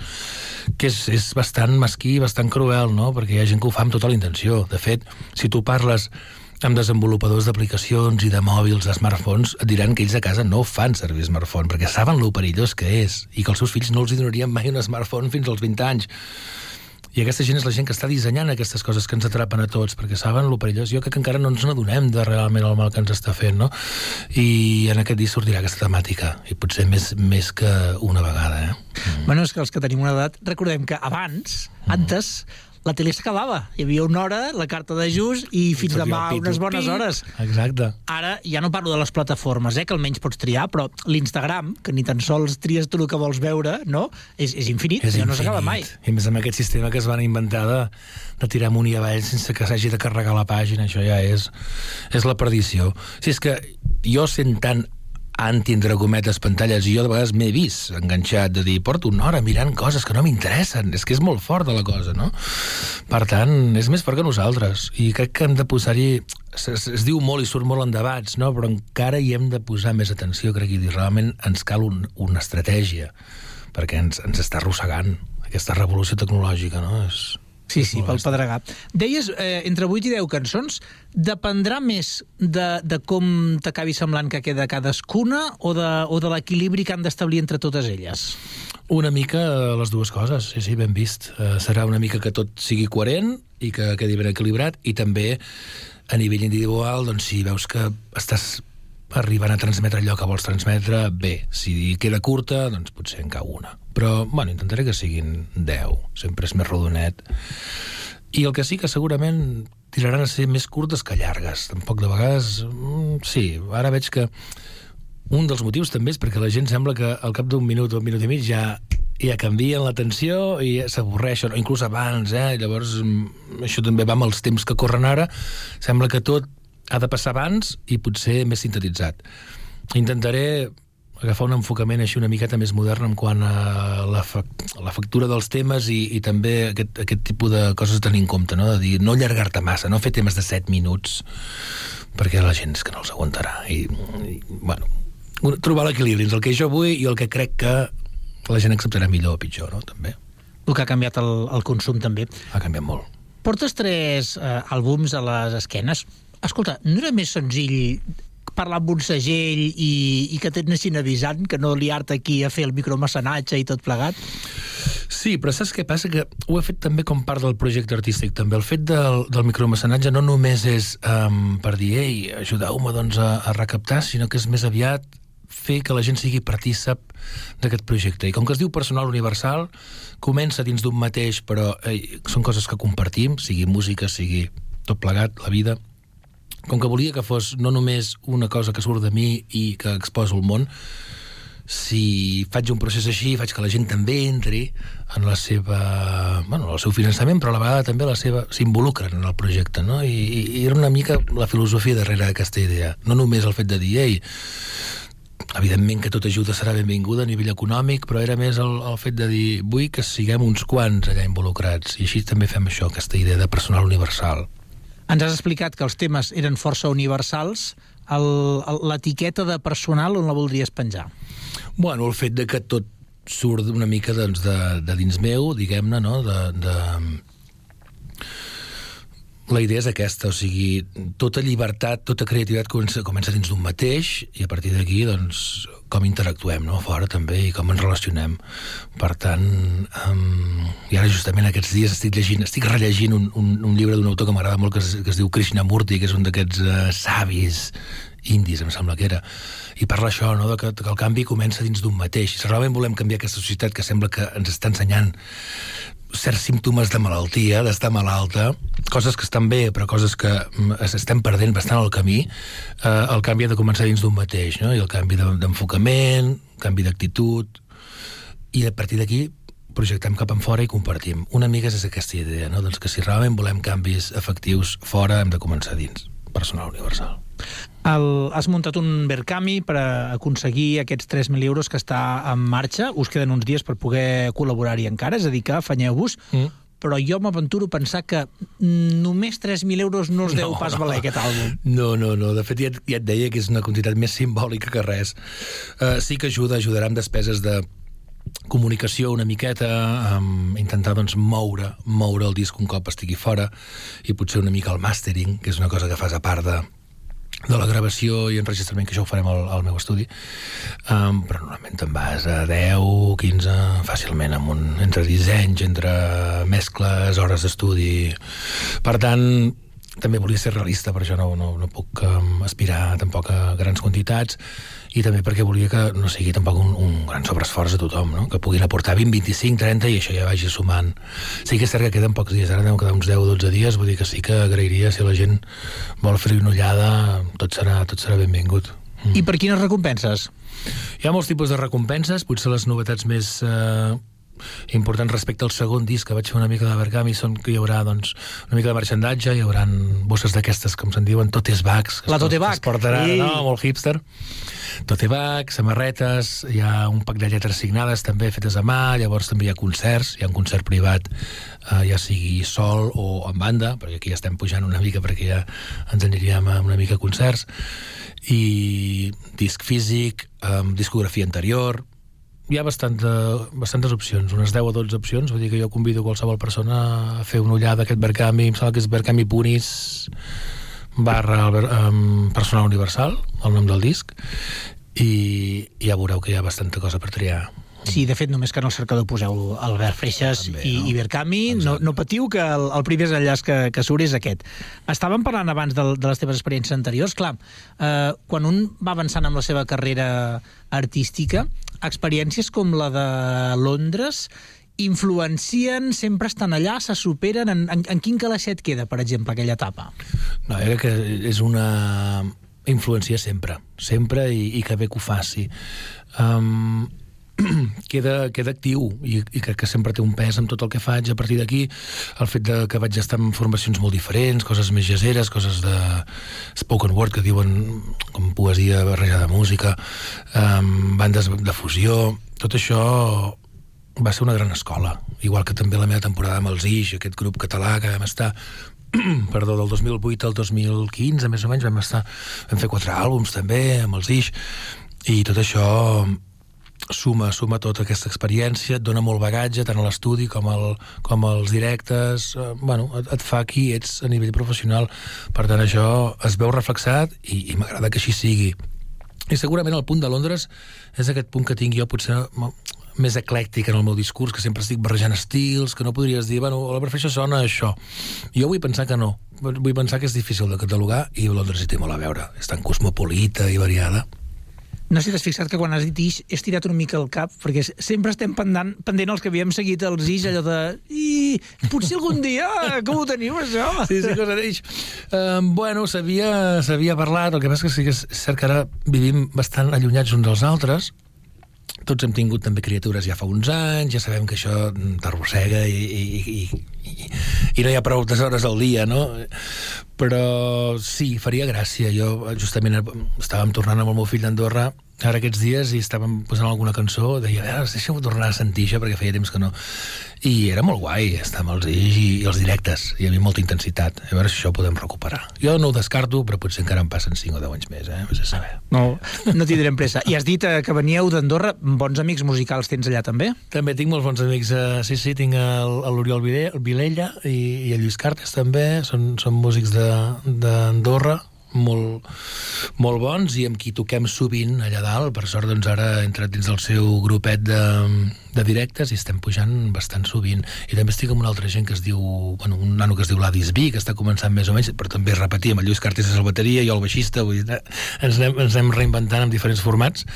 que és, és bastant mesquí, bastant cruel, no? Perquè hi ha gent que ho fa amb tota la intenció. De fet, si tu parles amb desenvolupadors d'aplicacions i de mòbils, de smartphones, et diran que ells a casa no fan servir smartphone, perquè saben lo perillós que és, i que els seus fills no els donarien mai un smartphone fins als 20 anys. I aquesta gent és la gent que està dissenyant aquestes coses que ens atrapen a tots, perquè saben lo perillós. Jo crec que encara no ens n'adonem de realment el mal que ens està fent, no? I en aquest dia sortirà aquesta temàtica, i potser més, més que una vegada, eh? Mm. Bueno, és que els que tenim una edat, recordem que abans, mm. antes, la tele s'acabava. Hi havia una hora, la carta de just, i fins sortia demà pitu. unes bones Pip. hores. Exacte. Ara ja no parlo de les plataformes, eh, que almenys pots triar, però l'Instagram, que ni tan sols tries tu el que vols veure, no? És, és infinit, És ja no infinit. s'acaba mai. I més amb aquest sistema que es van inventar de, de tirar amunt i avall sense que s'hagi de carregar la pàgina, això ja és, és la perdició. Si és que jo sent tan anti, entre cometes, pantalles, i jo de vegades m'he vist enganxat de dir, porto una hora mirant coses que no m'interessen, és que és molt fort de la cosa, no? Per tant, és més fort que nosaltres, i crec que hem de posar-hi es, es, es diu molt i surt molt en debats, no? però encara hi hem de posar més atenció, crec, i dir, realment ens cal un, una estratègia, perquè ens, ens està arrossegant aquesta revolució tecnològica, no? És, Sí, sí, pel pedregar. Deies, eh, entre 8 i 10 cançons, dependrà més de, de com t'acabi semblant que queda cadascuna o de, o de l'equilibri que han d'establir entre totes elles? Una mica eh, les dues coses, sí, sí, ben vist. Uh, serà una mica que tot sigui coherent i que quedi ben equilibrat i també a nivell individual, doncs si veus que estàs arribant a transmetre allò que vols transmetre, bé. Si queda curta, doncs potser en cau una. Però, bueno, intentaré que siguin 10. Sempre és més rodonet. I el que sí que segurament tiraran a ser més curtes que llargues. Tampoc de vegades... Mm, sí, ara veig que un dels motius també és perquè la gent sembla que al cap d'un minut o un minut i mig ja ja canvien l'atenció i s'avorreixen, o inclús abans, eh? Llavors mm, això també va amb els temps que corren ara, sembla que tot ha de passar abans i potser més sintetitzat. Intentaré agafar un enfocament així una miqueta més modern en quant a la, fa la factura dels temes i, i també aquest, aquest tipus de coses a tenir en compte, no? de dir no allargar-te massa, no fer temes de 7 minuts perquè la gent és que no els aguantarà i, i bueno, trobar l'equilibri entre el que jo vull i el que crec que la gent acceptarà millor o pitjor, no? també. El que ha canviat el, el consum també. Ha canviat molt. Portes tres eh, àlbums a les esquenes. Escolta, no era més senzill parlar amb un segell i, i que t'anessin avisant, que no liar-te aquí a fer el micromecenatge i tot plegat? Sí, però saps què passa? Que ho he fet també com part del projecte artístic. També el fet del, del micromecenatge no només és um, per dir, ei, ajudeu-me doncs, a, a recaptar, sinó que és més aviat fer que la gent sigui partícip d'aquest projecte. I com que es diu personal universal, comença dins d'un mateix, però ei, són coses que compartim, sigui música, sigui tot plegat, la vida. Com que volia que fos no només una cosa que surt de mi i que exposo al món, si faig un procés així, faig que la gent també entri en la seva, bueno, el seu finançament, però a la vegada també la seva s'involucren en el projecte, no? I, i, i era una mica la filosofia darrere d'aquesta idea. No només el fet de dir, ei, evidentment que tota ajuda serà benvinguda a nivell econòmic, però era més el, el fet de dir vull que siguem uns quants allà involucrats, i així també fem això, aquesta idea de personal universal. Ens has explicat que els temes eren força universals. L'etiqueta de personal on la voldries penjar? Bueno, el fet de que tot surt una mica doncs, de, de dins meu, diguem-ne, no? De, de... La idea és aquesta, o sigui, tota llibertat, tota creativitat comença, comença dins d'un mateix i a partir d'aquí, doncs, com interactuem, no?, fora també, i com ens relacionem. Per tant, um, i ara justament aquests dies estic llegint, estic rellegint un, un, un llibre d'un autor que m'agrada molt, que es, que es diu Krishnamurti, que és un d'aquests uh, savis indis, em sembla que era, i parla això, no?, de que, que el canvi comença dins d'un mateix. Si realment volem canviar aquesta societat que sembla que ens està ensenyant certs símptomes de malaltia, d'estar malalta, coses que estan bé, però coses que mm, es- estem perdent bastant al camí, eh, el canvi ha de començar dins d'un mateix, no? i el canvi de- d'enfocament, canvi d'actitud, i a partir d'aquí projectem cap en fora i compartim. Una mica és aquesta idea, no? doncs que si realment volem canvis efectius fora hem de començar dins, personal universal. El, has muntat un Verkami per aconseguir aquests 3.000 euros que està en marxa. Us queden uns dies per poder col·laborar-hi encara, és a dir, que afanyeu-vos. Mm. Però jo m'aventuro a pensar que només 3.000 euros no us deu No, pas no. valer aquest àlbum. No, no, no. De fet, ja, ja et deia que és una quantitat més simbòlica que res. Uh, sí que ajuda, ajudarà amb despeses de comunicació una miqueta, um, intentar doncs, moure, moure el disc un cop estigui fora i potser una mica el mastering, que és una cosa que fas a part de, de la gravació i enregistrament, que això ho farem al, al meu estudi, um, però normalment te'n vas a 10, 15, fàcilment, amb un, entre dissenys, entre mescles, hores d'estudi... Per tant, també volia ser realista, per això no, no, no puc um, aspirar tampoc a grans quantitats, i també perquè volia que no sigui tampoc un, un gran sobreesforç a tothom, no? que puguin aportar 20, 25, 30 i això ja vagi sumant. Sí que és cert que queden pocs dies, ara deuen quedar uns 10 o 12 dies, vull dir que sí que agrairia si la gent vol fer una ullada, tot serà, tot serà benvingut. I per quines recompenses? Hi ha molts tipus de recompenses, potser les novetats més eh, importants respecte al segon disc que vaig fer una mica de Bergami són que hi haurà doncs, una mica de marxandatge, hi haurà bosses d'aquestes, com se'n diuen, totes bags. La tote bag. Es portarà, Ei. no? Molt hipster. Tote bag, samarretes, hi ha un pack de lletres signades també fetes a mà, llavors també hi ha concerts, hi ha un concert privat, eh, ja sigui sol o en banda, perquè aquí ja estem pujant una mica perquè ja ens aniríem a una mica a concerts, i disc físic, eh, discografia anterior, hi ha bastant de, bastantes opcions, unes 10 o 12 opcions, vull dir que jo convido qualsevol persona a fer una ullada a aquest Berkami, em sembla que és Berkami Punis barra um, personal universal, el nom del disc, i ja veureu que hi ha bastanta cosa per triar. Sí, de fet, només que en el cercador poseu Albert Freixas També, i, no? i Verkami, no, no patiu que el, el primer enllaç que, que surt és aquest. Estàvem parlant abans de, de les teves experiències anteriors. Clar, eh, quan un va avançant amb la seva carrera artística, experiències com la de Londres influencien, sempre estan allà, se superen... En, en, en quin calaixet queda, per exemple, aquella etapa? No, jo crec que és una influència sempre, sempre i, i que bé que ho faci. Um, queda, queda actiu i, i crec que sempre té un pes amb tot el que faig a partir d'aquí. El fet de que vaig estar en formacions molt diferents coses més jazeres, coses de spoken word que diuen com poesia barrejada de música um, bandes de fusió tot això va ser una gran escola. Igual que també la meva temporada amb els Ix aquest grup català que vam estar perdó, del 2008 al 2015 més o menys vam estar vam fer quatre àlbums també amb els Ix i tot això suma, suma tota aquesta experiència, et dona molt bagatge tant a l'estudi com, al, com als directes, eh, bueno, et, et fa qui ets a nivell professional. Per tant, això es veu reflexat i, i m'agrada que així sigui. I segurament el punt de Londres és aquest punt que tinc jo potser més eclèctic en el meu discurs, que sempre estic barrejant estils, que no podries dir, bueno, la perfecció sona això. Jo vull pensar que no. Vull pensar que és difícil de catalogar i Londres hi té molt a veure. És tan cosmopolita i variada. No sé si t'has fixat que quan has dit Ix he estirat una mica el cap, perquè sempre estem pendent, pendent els que havíem seguit els Ix, allò de... I potser algun dia, com ho teniu, això? Sí, sí, cosa d'ells. Uh, bueno, s'havia parlat, el que passa que sí que és cert que ara vivim bastant allunyats uns dels altres, tots hem tingut també criatures ja fa uns anys, ja sabem que això t'arrossega i, i, i, i, i no hi ha prou hores al dia, no? Però sí, faria gràcia. Jo justament estàvem tornant amb el meu fill d'Andorra ara aquests dies i estàvem posant alguna cançó, deia, a veure, deixa'm tornar a sentir això perquè feia temps que no. I era molt guai estar amb els Ix i, i els directes, hi havia molta intensitat. A veure si això ho podem recuperar. Jo no ho descarto, però potser encara em passen 5 o 10 anys més, eh? Vés a saber. No, no tindrem pressa. I has dit eh, que veníeu d'Andorra, bons amics musicals tens allà també? També tinc molts bons amics, eh, sí, sí, tinc l'Oriol Vile- Vilella i, i el Lluís Cartes també, són, són músics de- d'Andorra, molt bons i amb qui toquem sovint allà dalt. Per sort, doncs, ara he entrat dins del seu grupet de, de directes i estem pujant bastant sovint. I també estic amb una altra gent que es diu, bueno, un nano que es diu Ladis B, que està començant més o menys, però també repetim, el Lluís Cartes és el bateria, jo el baixista, vull dir, ens anem, ens anem reinventant en diferents formats,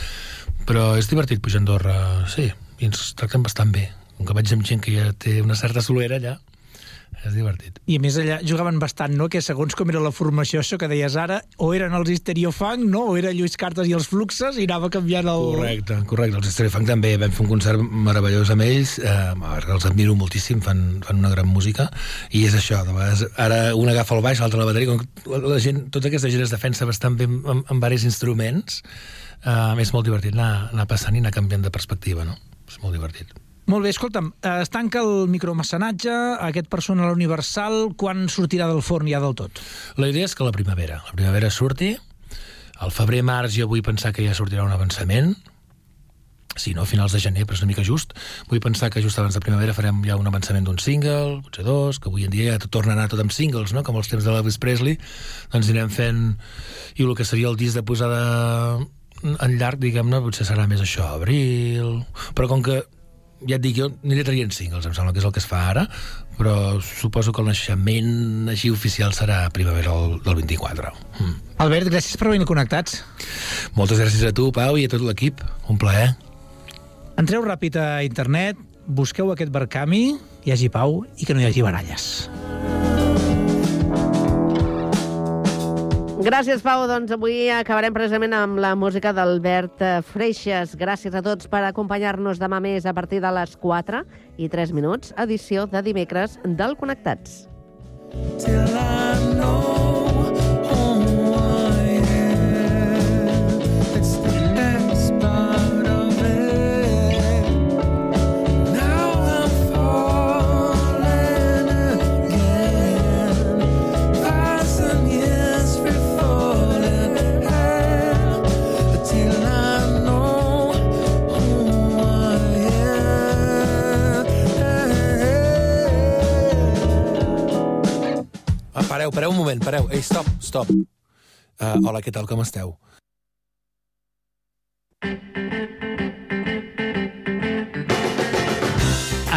però és divertit pujar a Andorra, sí, i ens tracten bastant bé. Com que vaig amb gent que ja té una certa solera allà, És divertit. I a més allà jugaven bastant, no? Que segons com era la formació, això que deies ara, o eren els Histeriofang, no? O era Lluís Cartes i els Fluxes, i anava canviant el... Correcte, correcte. Els Stereofunk també vam fer un concert meravellós amb ells, eh, els admiro moltíssim, fan, fan una gran música, i és això, de vegades, ara un agafa el baix, l'altre la bateria, com la, la gent, tota aquesta gent es defensa bastant bé amb, amb, amb diversos instruments, eh, és molt divertit anar, anar passant i anar canviant de perspectiva, no? És molt divertit. Molt bé, escolta'm, eh, es tanca el micromecenatge, aquest personal universal, quan sortirà del forn ja del tot? La idea és que la primavera, la primavera surti, al febrer-març jo vull pensar que ja sortirà un avançament, si no, a finals de gener, però és una mica just. Vull pensar que just abans de primavera farem ja un avançament d'un single, potser dos, que avui en dia ja torna a anar tot amb singles, no? com els temps de l'Elvis Presley, doncs anirem fent... I el que seria el disc de posada en llarg, diguem-ne, potser serà més això, abril... Però com que ja et dic, jo aniré traient singles, em sembla que és el que es fa ara, però suposo que el naixement així oficial serà primavera del, del 24. Mm. Albert, gràcies per venir connectats. Moltes gràcies a tu, Pau, i a tot l'equip. Un plaer. Entreu ràpid a internet, busqueu aquest Barcami, hi hagi pau i que no hi hagi baralles. Gràcies, Pau. Doncs avui acabarem precisament amb la música d'Albert eh, Freixas. Gràcies a tots per acompanyar-nos demà més a partir de les 4 i 3 minuts, edició de dimecres del Connectats. Till I know pareu, pareu un moment, pareu. Ei, stop, stop. Uh, hola, què tal, com esteu?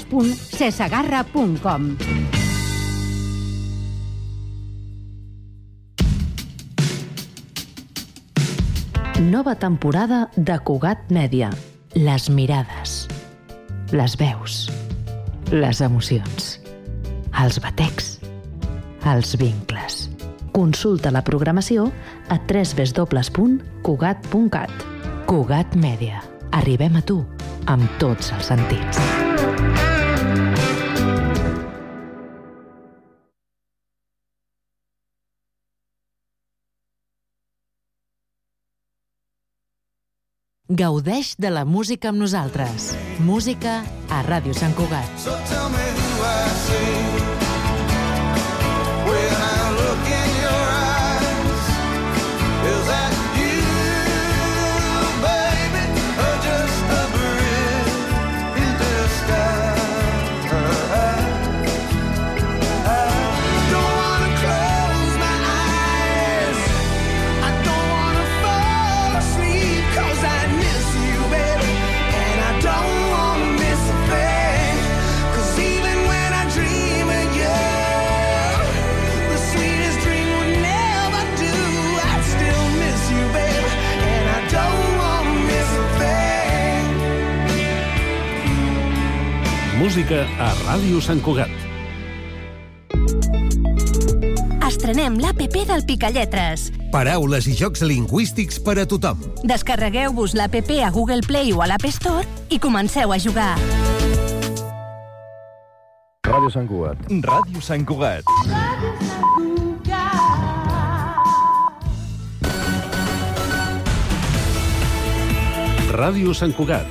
www.cesagarra.com. Nova temporada de Cugat Mèdia. Les mirades, les veus, les emocions, els batecs, els vincles. Consulta la programació a www.cugat.cat. Cugat Mèdia. Arribem a tu amb tots els sentits. Gaudeix de la música amb nosaltres. Música a Ràdio Sant Cugat. So tell me who I see Música a Ràdio Sant Cugat. Estrenem l'APP del Picalletres. Paraules i jocs lingüístics per a tothom. Descarregueu-vos l'APP a Google Play o a l'App Store i comenceu a jugar. Ràdio Sant Cugat. Ràdio Sant Cugat. Ràdio Sant Cugat,